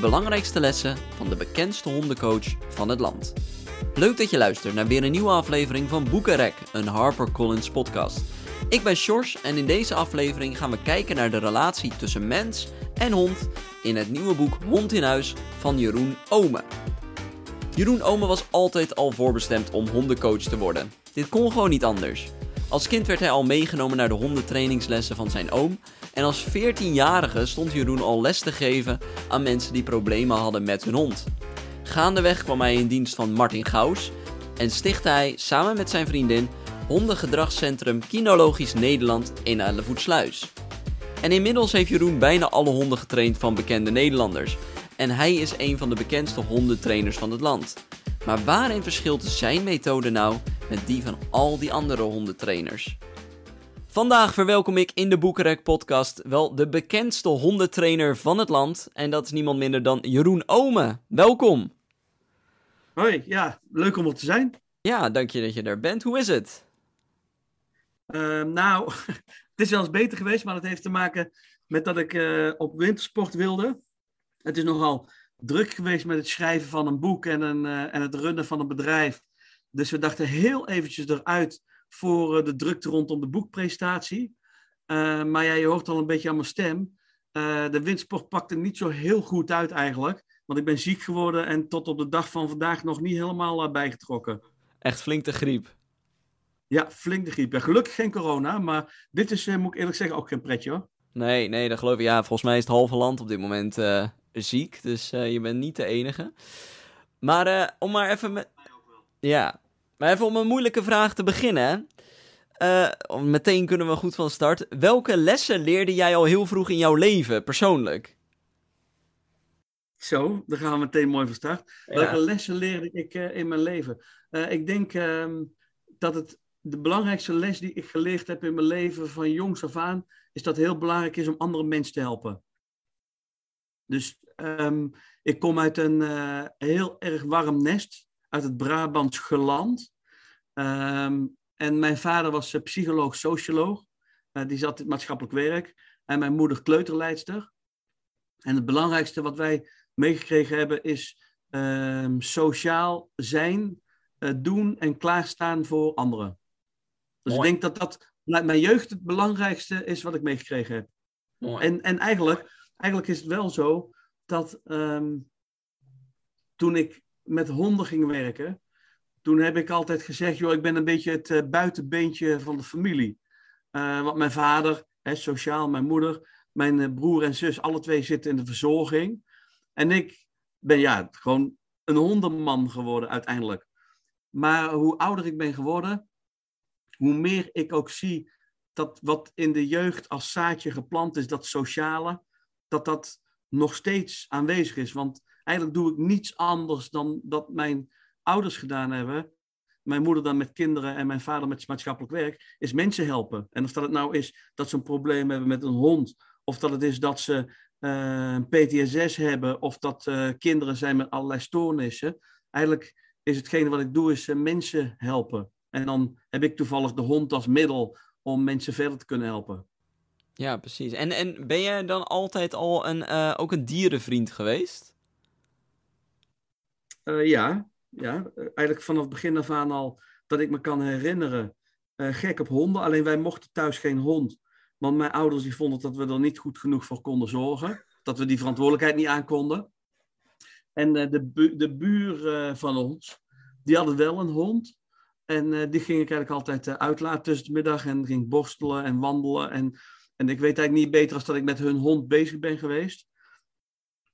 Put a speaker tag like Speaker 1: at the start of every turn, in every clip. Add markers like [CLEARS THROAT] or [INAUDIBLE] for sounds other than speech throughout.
Speaker 1: belangrijkste lessen van de bekendste hondencoach van het land. Leuk dat je luistert naar weer een nieuwe aflevering van Boekenrek, een HarperCollins podcast. Ik ben Sjors en in deze aflevering gaan we kijken naar de relatie tussen mens en hond in het nieuwe boek Hond in Huis van Jeroen Ome. Jeroen Ome was altijd al voorbestemd om hondencoach te worden. Dit kon gewoon niet anders. Als kind werd hij al meegenomen naar de hondentrainingslessen van zijn oom. En als 14-jarige stond Jeroen al les te geven aan mensen die problemen hadden met hun hond. Gaandeweg kwam hij in dienst van Martin Gauws en stichtte hij samen met zijn vriendin hondengedragscentrum Kinologisch Nederland in Ellevoetsluis. En inmiddels heeft Jeroen bijna alle honden getraind van bekende Nederlanders. En hij is een van de bekendste hondentrainers van het land. Maar waarin verschilt zijn methode nou met die van al die andere hondentrainers? Vandaag verwelkom ik in de Boekenrek podcast wel de bekendste hondentrainer van het land. En dat is niemand minder dan Jeroen Ome. Welkom.
Speaker 2: Hoi, ja, leuk om er te zijn.
Speaker 1: Ja, dank je dat je er bent. Hoe is het?
Speaker 2: Uh, nou, [LAUGHS] het is wel eens beter geweest, maar dat heeft te maken met dat ik uh, op wintersport wilde. Het is nogal druk geweest met het schrijven van een boek en, een, uh, en het runnen van een bedrijf. Dus we dachten heel eventjes eruit voor uh, de drukte rondom de boekpresentatie. Uh, maar ja, je hoort al een beetje aan mijn stem. de windsport pakte niet zo heel goed uit eigenlijk. Want ik ben ziek geworden en tot op de dag van vandaag nog niet helemaal bijgetrokken.
Speaker 1: Echt flink de griep.
Speaker 2: Ja, flink de griep. Ja, gelukkig geen corona, maar dit is, moet ik eerlijk zeggen, ook geen pretje hoor.
Speaker 1: Nee, nee, dat geloof ik. Ja, volgens mij is het halve land op dit moment ziek. Dus je bent niet de enige. Maar om maar even met... Ja, maar even om een moeilijke vraag te beginnen. meteen kunnen we goed van start. Welke lessen leerde jij al heel vroeg in jouw leven, persoonlijk?
Speaker 2: Zo, daar gaan we meteen mooi van start. Ja. Welke lessen leerde ik in mijn leven? ik denk ehm, dat het de belangrijkste les die ik geleerd heb in mijn leven van jongs af aan, is dat het heel belangrijk is om andere mensen te helpen. Dus um, ik kom uit een uh, heel erg warm nest, uit het Brabants geland. Um, en mijn vader was uh, psycholoog, socioloog. Uh, die zat in maatschappelijk werk. En mijn moeder kleuterleidster. En het belangrijkste wat wij meegekregen hebben is um, sociaal zijn, doen en klaarstaan voor anderen. Dus Mooi. ik denk dat dat vanuit mijn jeugd het belangrijkste is wat ik meegekregen heb. Mooi. En, en eigenlijk, eigenlijk is het wel zo dat um, toen ik met honden ging werken, toen heb ik altijd gezegd, joh, ik ben een beetje het uh, buitenbeentje van de familie. Uh, want mijn vader, hè, sociaal, mijn moeder, mijn uh, broer en zus, alle twee zitten in de verzorging. En ik ben ja, gewoon een hondenman geworden uiteindelijk. Maar hoe ouder ik ben geworden, hoe meer ik ook zie dat wat in de jeugd als zaadje geplant is, dat sociale, dat dat nog steeds aanwezig is. Want eigenlijk doe ik niets anders dan dat mijn ouders gedaan hebben. Mijn moeder dan met kinderen en mijn vader met maatschappelijk werk, is mensen helpen. En of dat het nou is dat ze een probleem hebben met een hond, of dat het is dat ze uh, een PTSS hebben, of dat uh, kinderen zijn met allerlei stoornissen. Eigenlijk is hetgene wat ik doe, is uh, mensen helpen. En dan heb ik toevallig de hond als middel om mensen verder te kunnen helpen.
Speaker 1: Ja, precies. En, en ben jij dan altijd al een, ook een dierenvriend geweest?
Speaker 2: Uh, ja, ja, eigenlijk vanaf het begin af aan al dat ik me kan herinneren. Uh, gek op honden, alleen wij mochten thuis geen hond. Want mijn ouders die vonden dat we er niet goed genoeg voor konden zorgen. Dat we die verantwoordelijkheid niet aankonden. En de, bu de buur van ons, die hadden wel een hond. En die ging ik eigenlijk altijd uitlaten tussen de middag en ging borstelen en wandelen. En, en ik weet eigenlijk niet beter als dat ik met hun hond bezig ben geweest.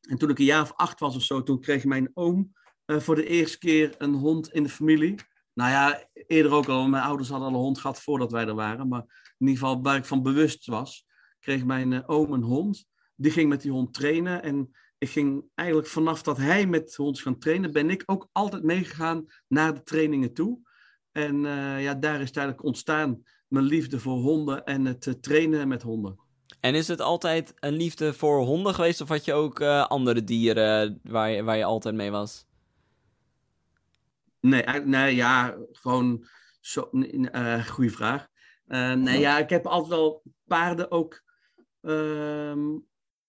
Speaker 2: En toen ik een jaar of acht was of zo, toen kreeg mijn oom uh, voor de eerste keer een hond in de familie. Nou ja, eerder ook al, mijn ouders hadden al een hond gehad voordat wij er waren. Maar in ieder geval waar ik van bewust was, kreeg mijn oom een hond. Die ging met die hond trainen en ik ging eigenlijk vanaf dat hij met honds gaan trainen, ben ik ook altijd meegegaan naar de trainingen toe. En uh, ja, daar is eigenlijk ontstaan mijn liefde voor honden en het trainen met honden.
Speaker 1: En is het altijd een liefde voor honden geweest of had je ook andere dieren waar waar je altijd mee was?
Speaker 2: Nee, nee ja, gewoon zo, goede vraag. nee, ja, ik heb altijd wel paarden ook ehm,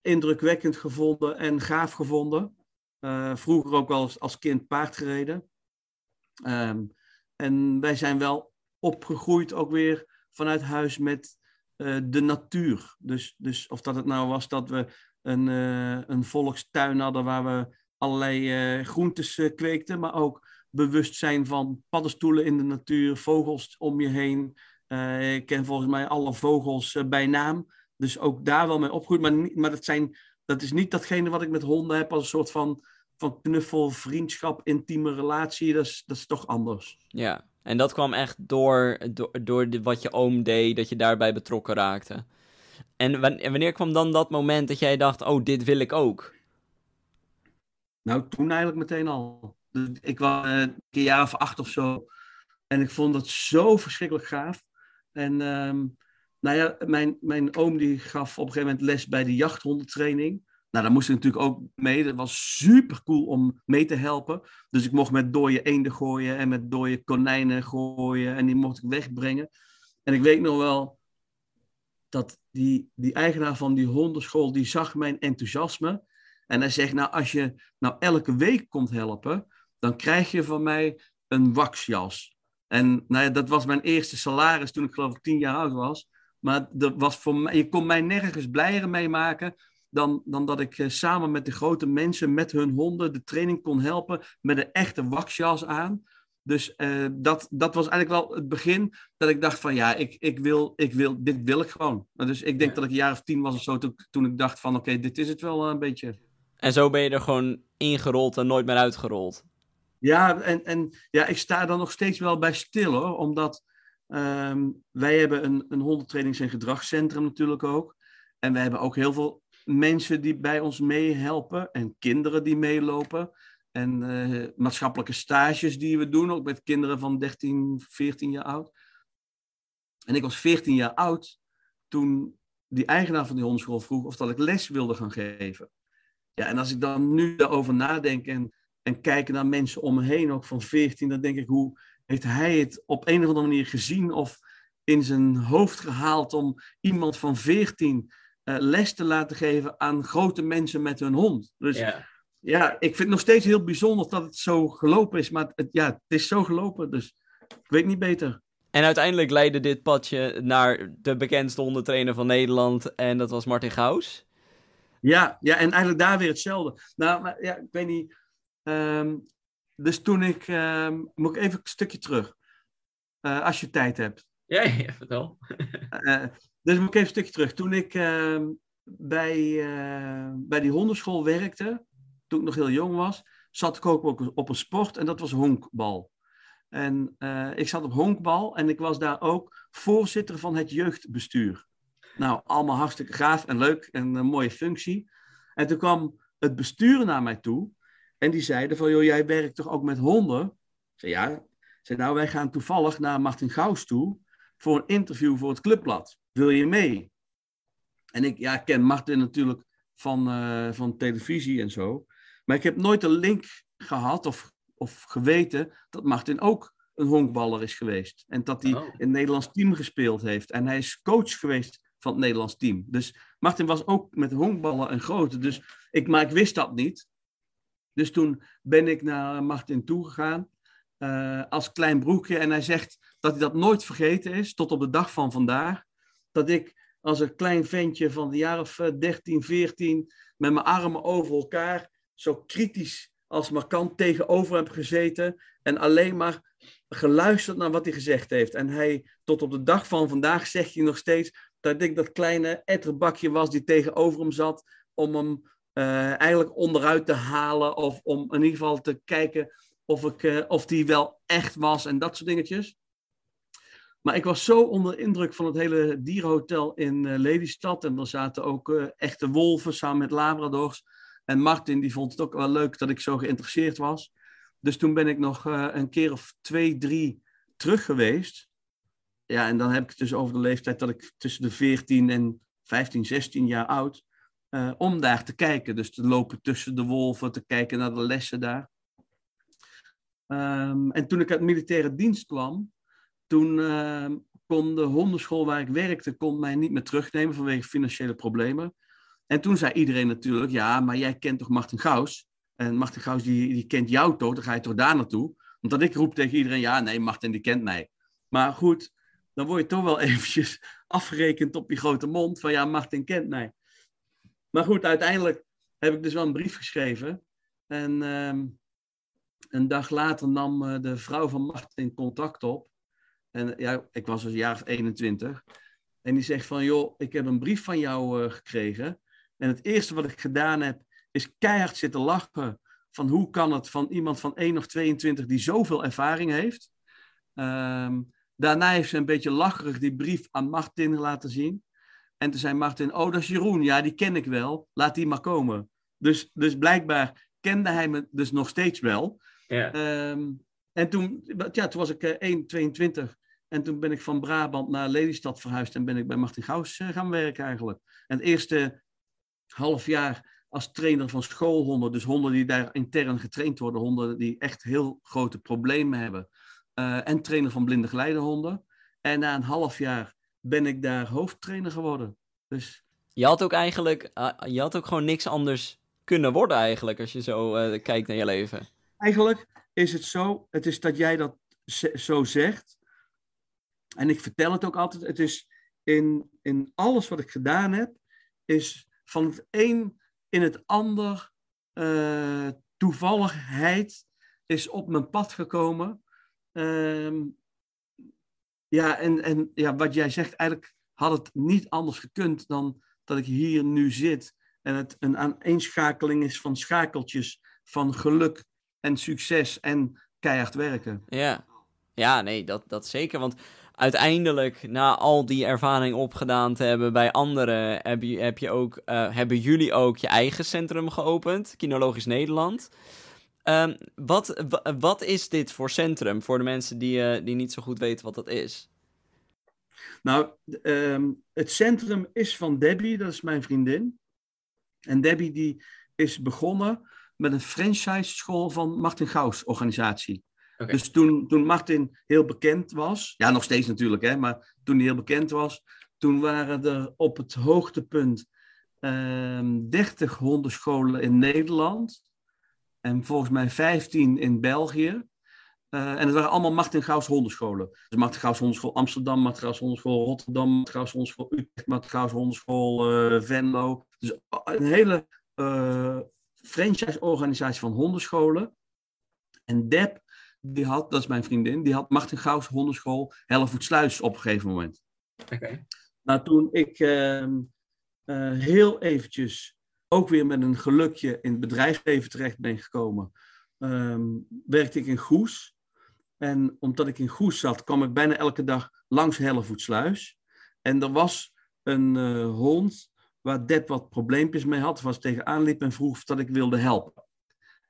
Speaker 2: indrukwekkend gevonden en gaaf gevonden. vroeger ook wel als, als kind paard gereden. Ehm, en wij zijn wel opgegroeid ook weer vanuit huis met de natuur. Dus, dus of dat het nou was dat we een, een volkstuin hadden waar we allerlei groentes kweekten, maar ook bewustzijn van paddenstoelen in de natuur, vogels om je heen. Uh, ik ken volgens mij alle vogels uh, bij naam. Dus ook daar wel mee opgegroeid. Maar, maar dat, zijn, dat is niet datgene wat ik met honden heb als een soort van, van knuffel, vriendschap, intieme relatie. Dat is, dat is toch anders.
Speaker 1: Ja, en dat kwam echt door, door, door wat je oom deed, dat je daarbij betrokken raakte. En wanneer kwam dan dat moment dat jij dacht, oh, dit wil ik ook?
Speaker 2: Nou, toen eigenlijk meteen al. Ik was uh, een jaar of acht of zo. En ik vond dat zo verschrikkelijk gaaf. En um, nou ja, mijn, mijn oom die gaf op een gegeven moment les bij de jachthondentraining. Nou, daar moest ik natuurlijk ook mee. Dat was super cool om mee te helpen. Dus ik mocht met dode eenden gooien en met dode konijnen gooien. En die mocht ik wegbrengen. En ik weet nog wel dat die, die eigenaar van die hondenschool, die zag mijn enthousiasme. En hij zegt, nou, als je nou elke week komt helpen, dan krijg je van mij een waxjas. En nou ja, dat was mijn eerste salaris toen ik geloof ik tien jaar oud was. Maar dat was voor mij, je kon mij nergens blijer mee maken dan, dan dat ik eh, samen met de grote mensen, met hun honden, de training kon helpen met een echte waxjas aan. Dus uh, dat, dat was eigenlijk wel het begin dat ik dacht van ja, ik, ik wil, ik wil, dit wil ik gewoon. Dus ik denk dat ik een jaar of tien was of zo toen, toen ik dacht van oké, dit is het wel een beetje.
Speaker 1: En zo ben je er gewoon ingerold en nooit meer uitgerold.
Speaker 2: Ja, en, en ja, ik sta dan nog steeds wel bij stil hoor, omdat um, wij hebben een, een hondentrainings- en gedragscentrum natuurlijk ook. En we hebben ook heel veel mensen die bij ons meehelpen en kinderen die meelopen. En uh, maatschappelijke stages die we doen, ook met kinderen van 13, 14 jaar oud. En ik was 14 jaar oud toen die eigenaar van die hondenschool vroeg of dat ik les wilde gaan geven. Ja, en als ik dan nu daarover nadenk en en kijken naar mensen om me heen, ook van 14, dan denk ik, hoe heeft hij het op een of andere manier gezien of in zijn hoofd gehaald om iemand van 14 uh, eh, les te laten geven aan grote mensen met hun hond. Dus ja. ja, ik vind het nog steeds heel bijzonder dat het zo gelopen is, maar het, ja, het is zo gelopen, dus ik weet niet beter.
Speaker 1: En uiteindelijk leidde dit padje naar de bekendste hondentrainer van Nederland en dat was Martin Gauws.
Speaker 2: Ja, ja, en eigenlijk daar weer hetzelfde. Nou, maar, ja, ik weet niet Um, dus toen ik, um, moet ik even een stukje terug, uh, als je tijd hebt.
Speaker 1: Ja, [LAUGHS] ja vertel.
Speaker 2: uh, dus moet ik even een stukje terug. Toen ik uh, bij, uh, bij die hondenschool werkte, toen ik nog heel jong was, zat ik ook op, op een sport en dat was honkbal. En ik zat op honkbal en ik was daar ook voorzitter van het jeugdbestuur. Nou, allemaal hartstikke gaaf en leuk en een mooie functie. En toen kwam het bestuur naar mij toe en die zeiden van, joh, jij werkt toch ook met honden? Ik zei, ja. zei, nou, wij gaan toevallig naar Martin Gauws toe voor een interview voor het Clubblad. Wil je mee? En ik ja, ken Martin natuurlijk van, uh, van televisie en zo. Maar ik heb nooit een link gehad of, of geweten dat Martin ook een honkballer is geweest. En dat hij oh. in het Nederlands team gespeeld heeft. En hij is coach geweest van het Nederlands team. Dus Martin was ook met honkballen een grote. Dus ik, maar ik wist dat niet. Dus toen ben ik naar Martin toegegaan uh, als klein broekje. En hij zegt dat hij dat nooit vergeten is, tot op de dag van vandaag. Dat ik als een klein ventje van de jaar of 13, eh, 14, met mijn armen over elkaar, zo kritisch als maar kan, tegenover heb gezeten. En alleen maar geluisterd naar wat hij gezegd heeft. En hij, tot op de dag van vandaag, zegt hij nog steeds dat ik dat kleine etterbakje was die tegenover hem zat. Om hem uh, eigenlijk onderuit te halen. Of om in ieder geval te kijken of, ik, uh, of die wel echt was en dat soort dingetjes. Maar ik was zo onder indruk van het hele dierenhotel in uh, Lelystad. En er zaten ook echte wolven samen met labradors. En Martin die vond het ook wel leuk dat ik zo geïnteresseerd was. Dus toen ben ik nog een keer of twee, drie terug geweest. Ja, en dan heb ik het dus over de leeftijd dat ik tussen de 14 en 15, 16 jaar oud. Uh, om daar te kijken. Dus te lopen tussen de wolven, te kijken naar de lessen daar. Um, en toen ik uit militaire dienst kwam, toen uh, kon de hondenschool waar ik werkte kon mij niet meer terugnemen vanwege financiële problemen. En toen zei iedereen natuurlijk, ja, maar jij kent toch Martin Gaus? En Martin Gaus die, die kent jou toch, dan ga je toch daar naartoe? Omdat ik roep tegen iedereen, ja, nee, Martin die kent mij. Maar goed, dan word je toch wel [LAUGHS] eventjes afgerekend op je grote mond van ja, Martin kent mij. Maar goed, uiteindelijk heb ik dus wel een brief geschreven. En ehm, een dag later nam eh, de vrouw van Martin contact op. En ja, ik was dus jaar of 21. En die zegt van, joh, ik heb een brief van jou uh, gekregen. En het eerste wat ik gedaan heb, is keihard zitten lachen. Van hoe kan het van iemand van 1 of 22 die zoveel ervaring heeft. Um, daarna heeft ze een beetje lacherig die brief aan Martin laten zien. En toen zei Martin, oh dat is Jeroen, ja die ken ik wel, laat die maar komen. Dus, dus blijkbaar kende hij me dus nog steeds wel. Ja. Ehm, en toen, ja, toen was ik uh, 1,22 en toen ben ik van Brabant naar Lelystad verhuisd en ben ik bij Martin Gauws uh, gaan werken eigenlijk. En het eerste half jaar als trainer van schoolhonden, dus honden die daar intern getraind worden, honden die echt heel grote problemen hebben. Uh, en trainer van blinde geleidehonden. En na een half jaar ben ik daar hoofdtrainer geworden. Dus...
Speaker 1: Je had ook eigenlijk, uh, je had ook gewoon niks anders kunnen worden eigenlijk, als je zo uh, kijkt naar je leven.
Speaker 2: Eigenlijk is het zo, het is dat jij dat zo zegt. En ik vertel het ook altijd, het is in, in alles wat ik gedaan heb, is van het een in het ander uh, toevalligheid is op mijn pad gekomen. Uh, ja, en, en ja, wat jij zegt, eigenlijk had het niet anders gekund dan dat ik hier nu zit. En het een aaneenschakeling is van schakeltjes van geluk en succes en keihard werken.
Speaker 1: Ja, ja nee, dat, dat zeker. Want uiteindelijk, na al die ervaring opgedaan te hebben bij anderen, heb je, heb je ook, uh, hebben jullie ook je eigen centrum geopend, Kinologisch Nederland. Um, wat, wat is dit voor centrum voor de mensen die, uh, die niet zo goed weten wat dat is?
Speaker 2: Nou, um, het centrum is van Debbie, dat is mijn vriendin. En Debbie die is begonnen met een franchise school van Martin Gauws organisatie. Okay. Dus toen, toen Martin heel bekend was, ja nog steeds natuurlijk, hè, maar toen hij heel bekend was, toen waren er op het hoogtepunt um, 30 hondenscholen in Nederland en volgens mij 15 in België. Uh, en het waren allemaal Martin Gauws hondenscholen. Dus Martin Gauws hondenschool Amsterdam, Martin Gauws hondenschool Rotterdam, Martin Gauws hondenschool Utrecht, Martin Gauws hondenschool uh, Venlo. Dus een hele uh, franchise-organisatie van hondenscholen. En Deb, die had, dat is mijn vriendin, die had Martin Gauws hondenschool Hellevoetsluis op een gegeven moment. Oké. Okay. Nou, toen ik ehm, heel eventjes ook weer met een gelukje in het bedrijfsleven terecht ben gekomen, um, werkte ik in Goes. En omdat ik in Goes zat, kwam ik bijna elke dag langs Hellevoetsluis. En er was een uh, hond waar Deb wat probleempjes mee had, was tegenaan liep en vroeg of dat ik wilde helpen.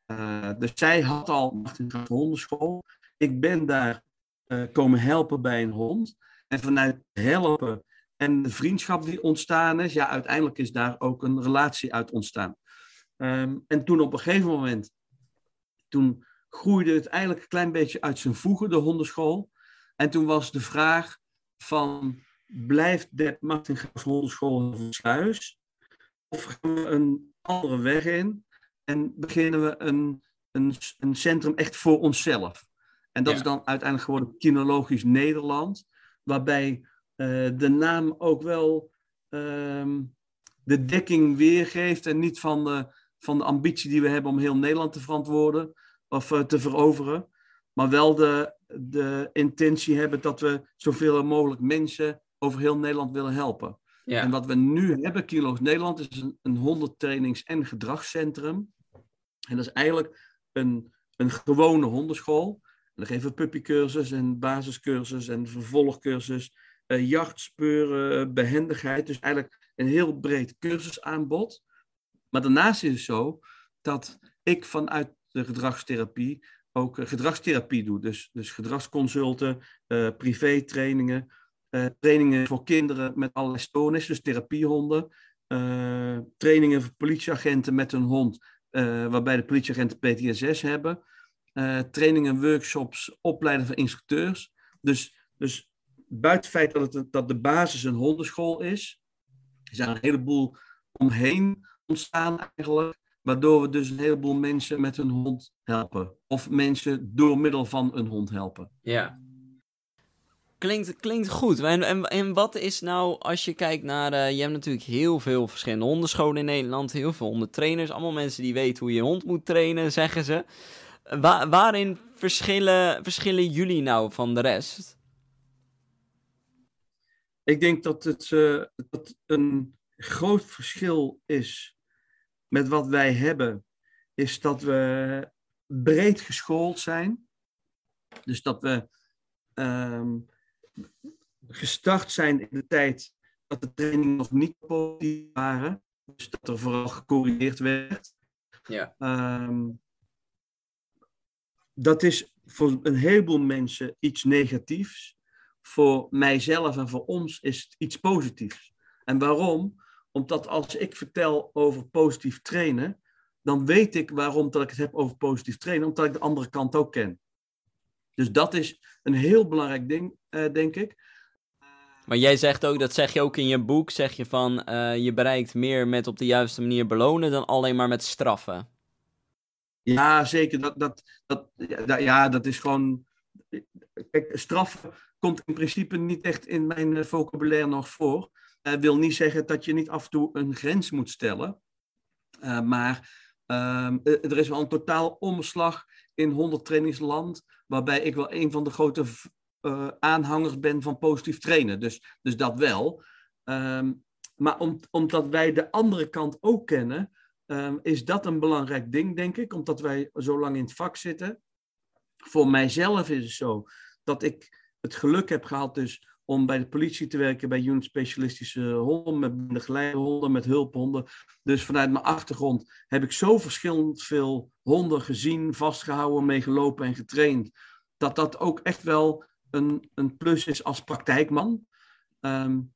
Speaker 2: Uh, dus zij had al een hondenschool. Ik ben daar uh, komen helpen bij een hond. En vanuit helpen en de vriendschap die ontstaan is, ja, uiteindelijk is daar ook een relatie uit ontstaan. Um, en toen op een gegeven moment, toen groeide het eigenlijk een klein beetje uit zijn voegen, de hondenschool. En toen was de vraag van, blijft de Martin Gaus hondenschool een sluis? Of gaan we een andere weg in en beginnen we een, een, een centrum echt voor onszelf? En dat ja. is dan uiteindelijk geworden Kinologisch Nederland, waarbij de naam ook wel um, de dekking weergeeft en niet van de, van de ambitie die we hebben om heel Nederland te verantwoorden of uh, te veroveren, maar wel de, de intentie hebben dat we zoveel mogelijk mensen over heel Nederland willen helpen. Ja. En wat we nu hebben, Kilo's Nederland, is een, een hondentrainings- en gedragscentrum. En dat is eigenlijk een, een gewone hondenschool. En dan geven we puppycursus en basiscursus en vervolgcursus uh, jachtspeuren, behendigheid. Dus eigenlijk een heel breed cursusaanbod. Maar daarnaast is het zo dat ik vanuit de gedragstherapie ook uh, gedragstherapie doe. Dus, dus gedragsconsulten, uh, privétrainingen, trainingen voor kinderen met allerlei stoornissen, dus therapiehonden. trainingen voor politieagenten met een hond, waarbij de politieagenten PTSS hebben. trainingen, workshops, opleiden van instructeurs. Dus, dus buiten het feit dat, het, dat de basis een hondenschool is, er zijn een heleboel omheen ontstaan eigenlijk, waardoor we dus een heleboel mensen met hun hond helpen. Of mensen door middel van een hond helpen.
Speaker 1: Ja. Klinkt, klinkt goed. En, en, en wat is nou, als je kijkt naar... Uh, je hebt natuurlijk heel veel verschillende hondenscholen in Nederland. Heel veel hondentrainers. Allemaal mensen die weten hoe je hond moet trainen, zeggen ze. waarin verschillen, verschillen jullie nou van de rest?
Speaker 2: Ik denk dat het uh, dat een groot verschil is met wat wij hebben. Is dat we breed geschoold zijn. Dus dat we um, gestart zijn in de tijd dat de trainingen nog niet positief waren. Dus dat er vooral gecorrigeerd werd.
Speaker 1: Ja.
Speaker 2: Um, dat is voor een heleboel mensen iets negatiefs. Voor mijzelf en voor ons is het iets positiefs. En waarom? Omdat als ik vertel over positief trainen, dan weet ik waarom dat ik het heb over positief trainen, omdat ik de andere kant ook ken. Dus dat is een heel belangrijk ding, uh, denk ik.
Speaker 1: Maar jij zegt ook, dat zeg je ook in je boek, zeg je van uh, je bereikt meer met op de juiste manier belonen dan alleen maar met straffen.
Speaker 2: Ja, zeker. Dat, dat, dat, ja, dat is gewoon. Kijk, straffen komt in principe niet echt in mijn eh, vocabulaire nog voor. Uh, wil niet zeggen dat je niet af en toe een grens moet stellen. Uh, maar uh, er is wel een totaal omslag in 100 trainingsland, waarbij ik wel een van de grote aanhangers ben van positief trainen. Dus, dus dat wel. Um, maar om, omdat wij de andere kant ook kennen, um, is dat een belangrijk ding, denk ik. Omdat wij zo lang in het vak zitten. Voor mijzelf is het zo dat ik het geluk heb gehad dus om bij de politie te werken bij unit specialistische honden, met begeleiderhonden, met hulphonden. Dus vanuit mijn achtergrond heb ik zo verschillend veel honden gezien, vastgehouden, meegelopen en getraind. Dat dat ook echt wel een, een plus is als praktijkman. Um,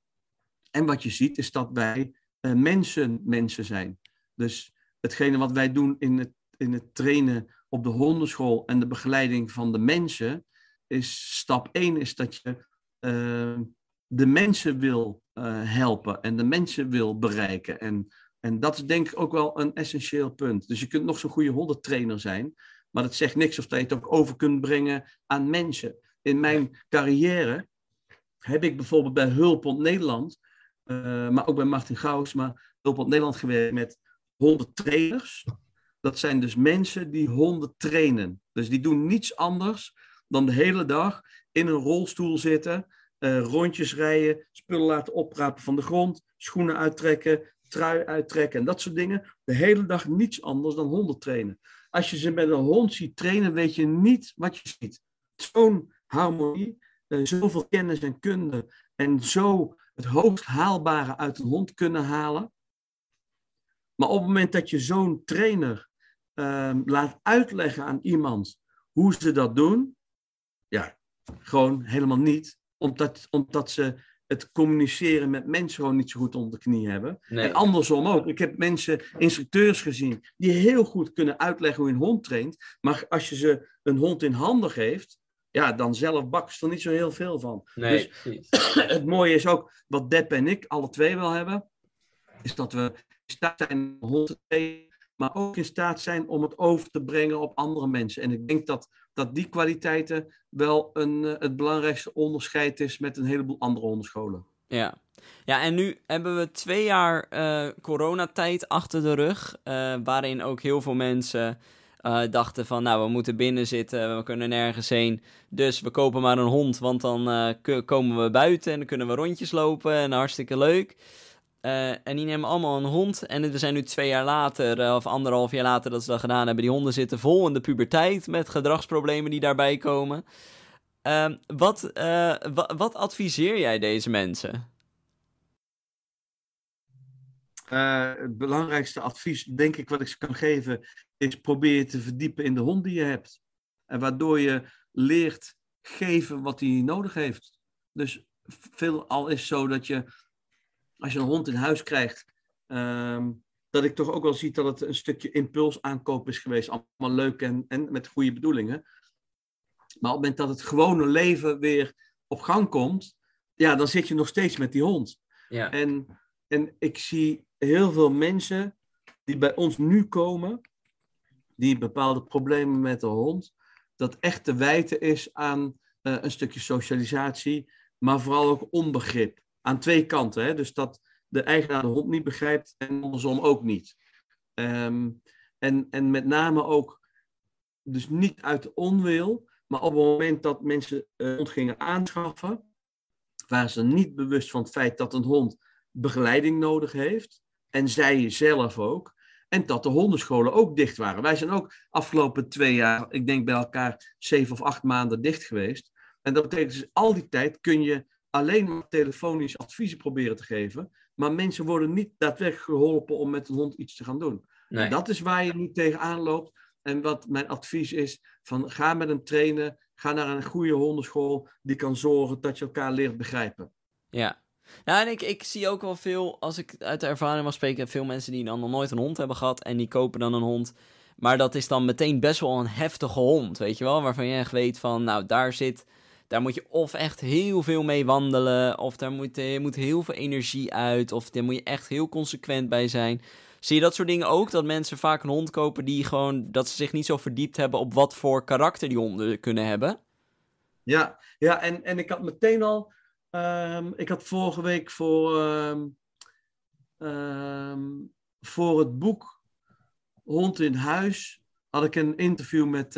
Speaker 2: en wat je ziet is dat wij uh, mensen mensen zijn. Dus hetgene wat wij doen in het, in het trainen op de hondenschool en de begeleiding van de mensen, is stap 1 is dat je uh, de mensen wil uh, helpen en de mensen wil bereiken. En, en dat is denk ik ook wel een essentieel punt. Dus je kunt nog zo'n goede hondentrainer zijn, maar dat zegt niks of dat je het ook over kunt brengen aan mensen in mijn carrière heb ik bijvoorbeeld bij Hulpond Nederland, uh, maar ook bij Martin Gauws, maar Hulpond Nederland gewerkt met honden trainers. Dat zijn dus mensen die honden trainen. Dus die doen niets anders dan de hele dag in een rolstoel zitten, uh, rondjes rijden, spullen laten oprapen van de grond, schoenen uittrekken, trui uittrekken en dat soort dingen. De hele dag niets anders dan honden trainen. Als je ze met een hond ziet trainen, weet je niet wat je ziet. Zo'n harmonie, uh, zoveel kennis en kunde en zo het hoogst haalbare uit een hond kunnen halen. Maar op het moment dat je zo'n trainer uh, laat uitleggen aan iemand hoe ze dat doen, gewoon helemaal niet, omdat, omdat ze het communiceren met mensen gewoon niet zo goed onder de knie hebben. Nee. En andersom ook. Ik heb mensen, instructeurs gezien, die heel goed kunnen uitleggen hoe een hond traint. Maar als je ze een hond in handen geeft, ja, dan zelf bakken ze er niet zo heel veel van.
Speaker 1: Nee,
Speaker 2: dus [CLEARS THROAT] het mooie is ook, wat Depp en ik alle twee wel hebben, is dat we in staat zijn hond te maar ook in staat zijn om het over te brengen op andere mensen. En ik denk dat, dat die kwaliteiten wel een, uh, het belangrijkste onderscheid is met een heleboel andere onderscholen.
Speaker 1: Ja. Ja, en nu hebben we twee jaar uh, coronatijd achter de rug, uh, waarin ook heel veel mensen dachten van, nou, we moeten binnen zitten, we kunnen nergens heen. Dus we kopen maar een hond, want dan komen we buiten en dan kunnen we rondjes lopen en hartstikke leuk. Uh, en die nemen allemaal een hond. En we zijn nu twee jaar later, of anderhalf jaar later dat ze dat gedaan hebben. Die honden zitten vol in de puberteit met gedragsproblemen die daarbij komen. Ehm, wat, wat adviseer jij deze mensen?
Speaker 2: Het belangrijkste advies, denk ik, wat ik ze kan geven, is probeer je te verdiepen in de hond die je hebt. En waardoor je leert geven wat hij nodig heeft. Dus veel al is zo dat je, als je een hond in huis krijgt, um, dat ik toch ook wel zie dat het een stukje impulsaankoop is geweest. Allemaal leuk en, en met goede bedoelingen. Maar op het moment dat het gewone leven weer op gang komt, ja, dan zit je nog steeds met die hond.
Speaker 1: Ja.
Speaker 2: En, en ik zie heel veel mensen die bij ons nu komen, die bepaalde problemen met de hond, dat echt te wijten is aan eh, een stukje socialisatie, maar vooral ook onbegrip. Aan twee kanten. Hè? Dus dat de eigenaar de hond niet begrijpt en andersom ook niet. Ehm, en, en met name ook, dus niet uit onwil, maar op het moment dat mensen een hond gingen aanschaffen, waren ze niet bewust van het feit dat een hond begeleiding nodig heeft. En zij zelf ook. En dat de hondenscholen ook dicht waren. Wij zijn ook afgelopen twee jaar, ik denk bij elkaar zeven of acht maanden dicht geweest. En dat betekent dus al die tijd kun je alleen maar telefonisch adviezen proberen te geven. Maar mensen worden niet daadwerkelijk geholpen om met een hond iets te gaan doen. Nee. Dat is waar je nu tegenaan loopt. En wat mijn advies is, van ga met een trainer, ga naar een goede hondenschool die kan zorgen dat je elkaar leert begrijpen.
Speaker 1: Ja, nou, en ik, ik zie ook wel veel, als ik uit de ervaring mag spreken, veel mensen die dan nog nooit een hond hebben gehad en die kopen dan een hond. Maar dat is dan meteen best wel een heftige hond, weet je wel? Waarvan je echt weet van, nou, daar zit, daar moet je of echt heel veel mee wandelen, of daar moet, je moet heel veel energie uit, of daar moet je echt heel consequent bij zijn. Zie je dat soort dingen ook? Dat mensen vaak een hond kopen die gewoon, dat ze zich niet zo verdiept hebben op wat voor karakter die honden kunnen hebben?
Speaker 2: Ja, ja en, en ik had meteen al Um, ik had vorige week voor, um, um, voor het boek Hond in Huis had ik een interview met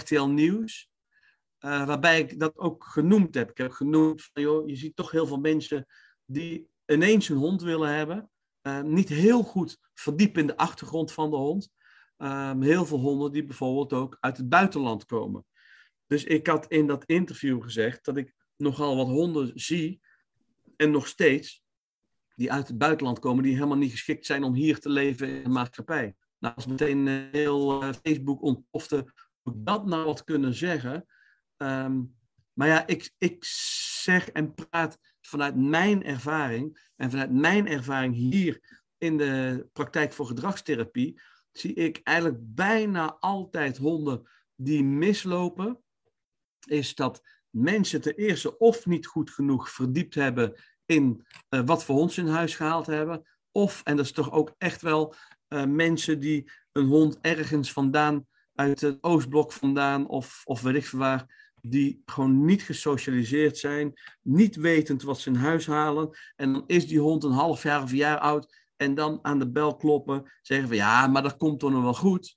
Speaker 2: RTL Nieuws. Uh, waarbij ik dat ook genoemd heb. Ik heb genoemd van, joh, je ziet toch heel veel mensen die ineens een hond willen hebben. Uh, niet heel goed verdiepen in de achtergrond van de hond. heel veel honden die bijvoorbeeld ook uit het buitenland komen. Dus ik had in dat interview gezegd dat ik nogal wat honden zie, en nog steeds, die uit het buitenland komen, die helemaal niet geschikt zijn om hier te leven in de maatschappij. Nou, als meteen eh, heel uh, Facebook ontplofte, hoe dat nou wat kunnen zeggen. Um, maar ja, ik, ik zeg en praat vanuit mijn ervaring en vanuit mijn ervaring hier in de praktijk voor gedragstherapie, zie ik eigenlijk bijna altijd honden die mislopen. Is dat mensen ten eerste of niet goed genoeg verdiept hebben in uh, wat voor hond ze in huis gehaald hebben. Of, en dat is toch ook echt wel uh, mensen die een hond ergens vandaan, uit het Oostblok vandaan of, of weet waar, die gewoon niet gesocialiseerd zijn, niet wetend wat ze in huis halen. En dan is die hond een half jaar of een jaar oud en dan aan de bel kloppen, zeggen van ja, maar dat komt toch nog wel goed.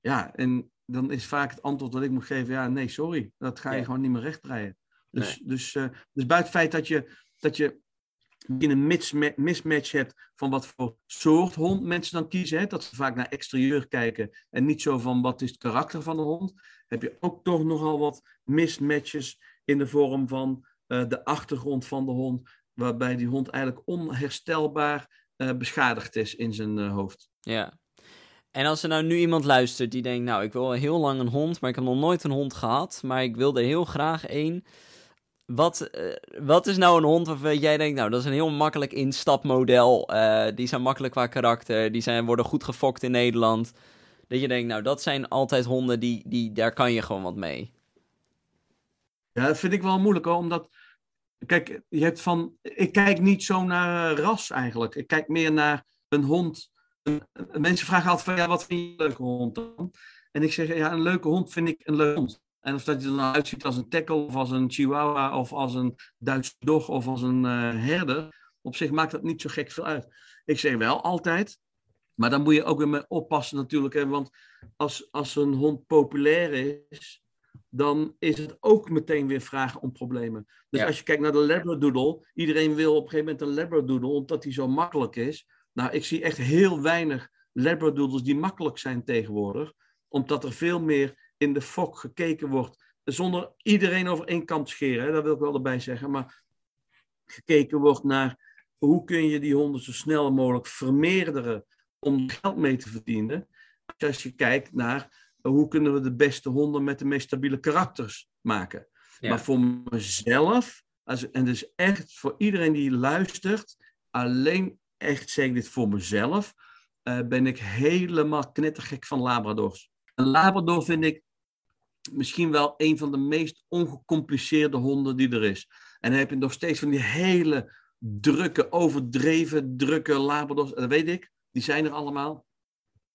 Speaker 2: Ja, en dan is vaak het antwoord dat ik moet geven, ja, nee, sorry, dat ga je gewoon niet meer rechtbreien. Dus, dus, uh, dus buiten het feit dat je, dat je een mismatch hebt van wat voor soort hond mensen dan kiezen, hè, dat ze vaak naar exterieur kijken en niet zo van wat is het karakter van de hond, heb je ook toch nogal wat mismatches in de vorm van uh, de achtergrond van de hond, waarbij die hond eigenlijk onherstelbaar uh, beschadigd is in zijn hoofd.
Speaker 1: Ja, en als er nou nu iemand luistert die denkt, nou, ik wil heel lang een hond, maar ik heb nog nooit een hond gehad, maar ik wil er heel graag één. Wat, uh, wat is nou een hond waarvan jij denkt, nou, dat is een heel makkelijk instapmodel. Uh, die zijn makkelijk qua karakter, die zijn, worden goed gefokt in Nederland. Dat je denkt, nou, dat zijn altijd honden, die, die, daar kan je gewoon wat mee.
Speaker 2: Ja, dat vind ik wel moeilijk hoor, omdat, kijk, je hebt van, ik kijk niet zo naar ras eigenlijk. Ik kijk meer naar een hond mensen vragen altijd van, ja, wat vind je een leuke hond dan? En ik zeg, ja, een leuke hond vind ik een leuke hond. En of dat je er nou uitziet als een tackle, of als een chihuahua, of als een Duitse dog, of als een uh, herder. Op zich maakt dat niet zo gek veel uit. Ik zeg wel altijd, maar dan moet je ook weer mee oppassen natuurlijk. Hè, want als, als een hond populair is, dan is het ook meteen weer vragen om problemen. Dus als je kijkt naar de Labradoodle, iedereen wil op een gegeven moment een Labradoodle, omdat die zo makkelijk is. Nou, ik zie echt heel weinig labradoodles die makkelijk zijn tegenwoordig, omdat er veel meer in de fok gekeken wordt, zonder iedereen over één kant te scheren, hè, dat wil ik wel erbij zeggen, maar gekeken wordt naar hoe kun je die honden zo snel mogelijk vermeerderen om geld mee te verdienen. Als je kijkt naar hoe kunnen we de beste honden met de meest stabiele karakters maken. Maar voor mezelf, en dus echt voor iedereen die luistert, alleen echt zeg ik dit voor mezelf, uh, ben ik helemaal knettergek van Labradors. Een Labrador vind ik misschien wel een van de meest ongecompliceerde honden die er is. En dan heb je nog steeds van die hele drukke, overdreven, drukke labradors, dat weet ik, die zijn er allemaal.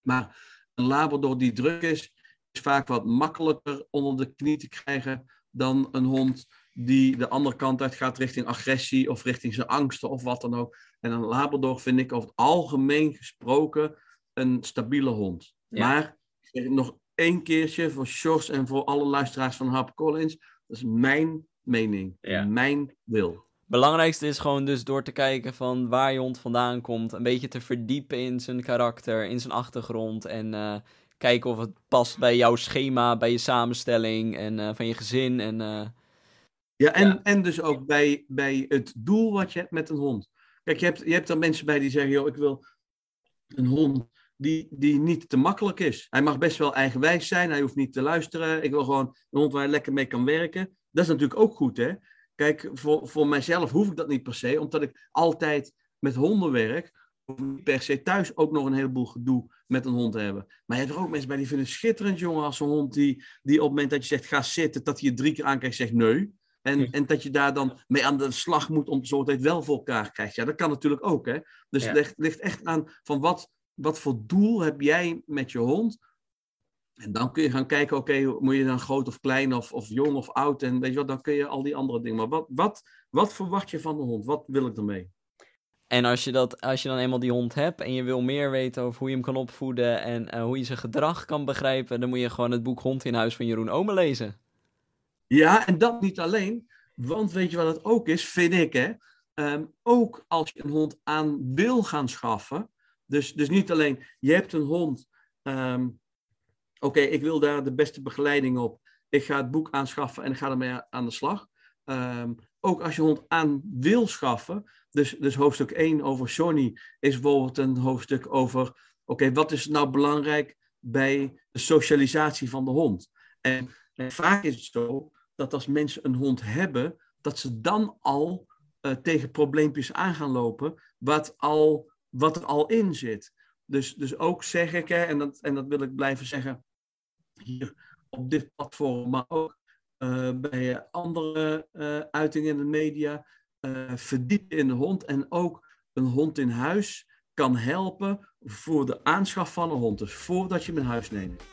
Speaker 2: Maar een labrador die druk is, is vaak wat makkelijker onder de knie te krijgen dan een hond die de andere kant uit gaat richting agressie of richting zijn angsten of wat dan ook. En een labrador vind ik over het algemeen gesproken een stabiele hond. Maar nog één keertje voor Sjors en voor alle luisteraars van HarperCollins. Dat is mijn mening, mijn wil.
Speaker 1: Belangrijkste is gewoon dus door te kijken van waar je hond vandaan komt. Een beetje te verdiepen in zijn karakter, in zijn achtergrond. En uh, kijken of het past bij jouw schema, bij je samenstelling en uh, van je gezin. En, uh,
Speaker 2: ja, en, ja. en dus ook bij, bij het doel wat je hebt met een hond. Kijk, je hebt, je hebt er mensen bij die zeggen, joh, ik wil een hond die, die niet te makkelijk is. Hij mag best wel eigenwijs zijn, hij hoeft niet te luisteren. Ik wil gewoon een hond waar hij lekker mee kan werken. Dat is natuurlijk ook goed, hè. Kijk, voor, voor mijzelf hoef ik dat niet per se, omdat ik altijd met honden werk. Hoef niet per se thuis ook nog een heleboel gedoe met een hond te hebben. Maar je hebt er ook mensen bij die vinden het schitterend, jongen, als een hond die, die op het moment dat je zegt ga zitten, dat hij je drie keer aankijkt zegt nee. En, en dat je daar dan mee aan de slag moet om te zorgen dat je het wel voor elkaar krijgt. Ja, dat kan natuurlijk ook. Hè? Dus het ligt, ligt echt aan van wat, wat voor doel heb jij met je hond? En dan kun je gaan kijken, oké, moet je dan groot of klein of, of jong of oud? En weet je wat, dan kun je al die andere dingen. Maar wat, wat, wat verwacht je van de hond? Wat wil ik ermee?
Speaker 1: En als je, dat, als je dan eenmaal die hond hebt en je wil meer weten over hoe je hem kan opvoeden en uh, hoe je zijn gedrag kan begrijpen, dan moet je gewoon het boek Hond in Huis van Jeroen Ome lezen.
Speaker 2: Ja, en dat niet alleen. Want weet je wat het ook is, vind ik hè. Um, ook als je een hond aan wil gaan schaffen. Dus, dus niet alleen, je hebt een hond. Um, Oké, ik wil daar de beste begeleiding op. Ik ga het boek aanschaffen en ga ermee aan de slag. Um, ook als je hond aan wil schaffen. Dus, dus hoofdstuk 1 over Johnny is bijvoorbeeld een hoofdstuk over... Oké, wat is nou belangrijk bij de socialisatie van de hond? En, en vaak is het zo dat als mensen een hond hebben, dat ze dan al uh, tegen probleempjes aan gaan lopen, wat, al, wat er al in zit. Dus, dus ook zeg ik, hè, en, dat, en dat wil ik blijven zeggen hier op dit platform, maar ook uh, bij andere uh, uitingen in de media, verdiepen in de hond en ook een hond in huis kan helpen voor de aanschaf van een hond. Dus voordat je hem in huis neemt.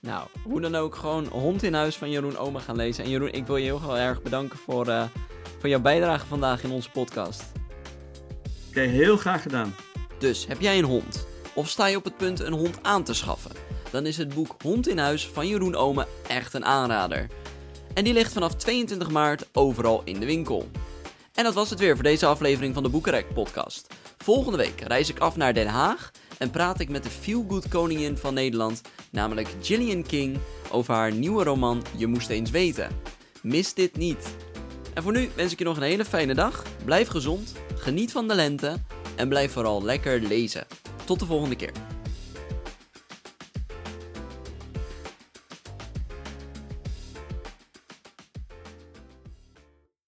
Speaker 1: Nou, hoe dan ook, gewoon Hond in Huis van Jeroen Oma gaan lezen. En Jeroen, ik wil je heel erg bedanken voor, uh, voor jouw bijdrage vandaag in onze podcast.
Speaker 2: Oké, okay, heel graag gedaan.
Speaker 1: Dus, heb jij een hond? Of sta je op het punt een hond aan te schaffen? Dan is het boek Hond in Huis van Jeroen Ome echt een aanrader. En die ligt vanaf 22 maart overal in de winkel. En dat was het weer voor deze aflevering van de Boekenrek podcast. Volgende week reis ik af naar Den Haag en praat ik met de feel-good koningin van Nederland, namelijk Gillian King, over haar nieuwe roman Je moest eens weten. Mis dit niet. En voor nu wens ik je nog een hele fijne dag. Blijf gezond, geniet van de lente en blijf vooral lekker lezen. Tot de volgende keer.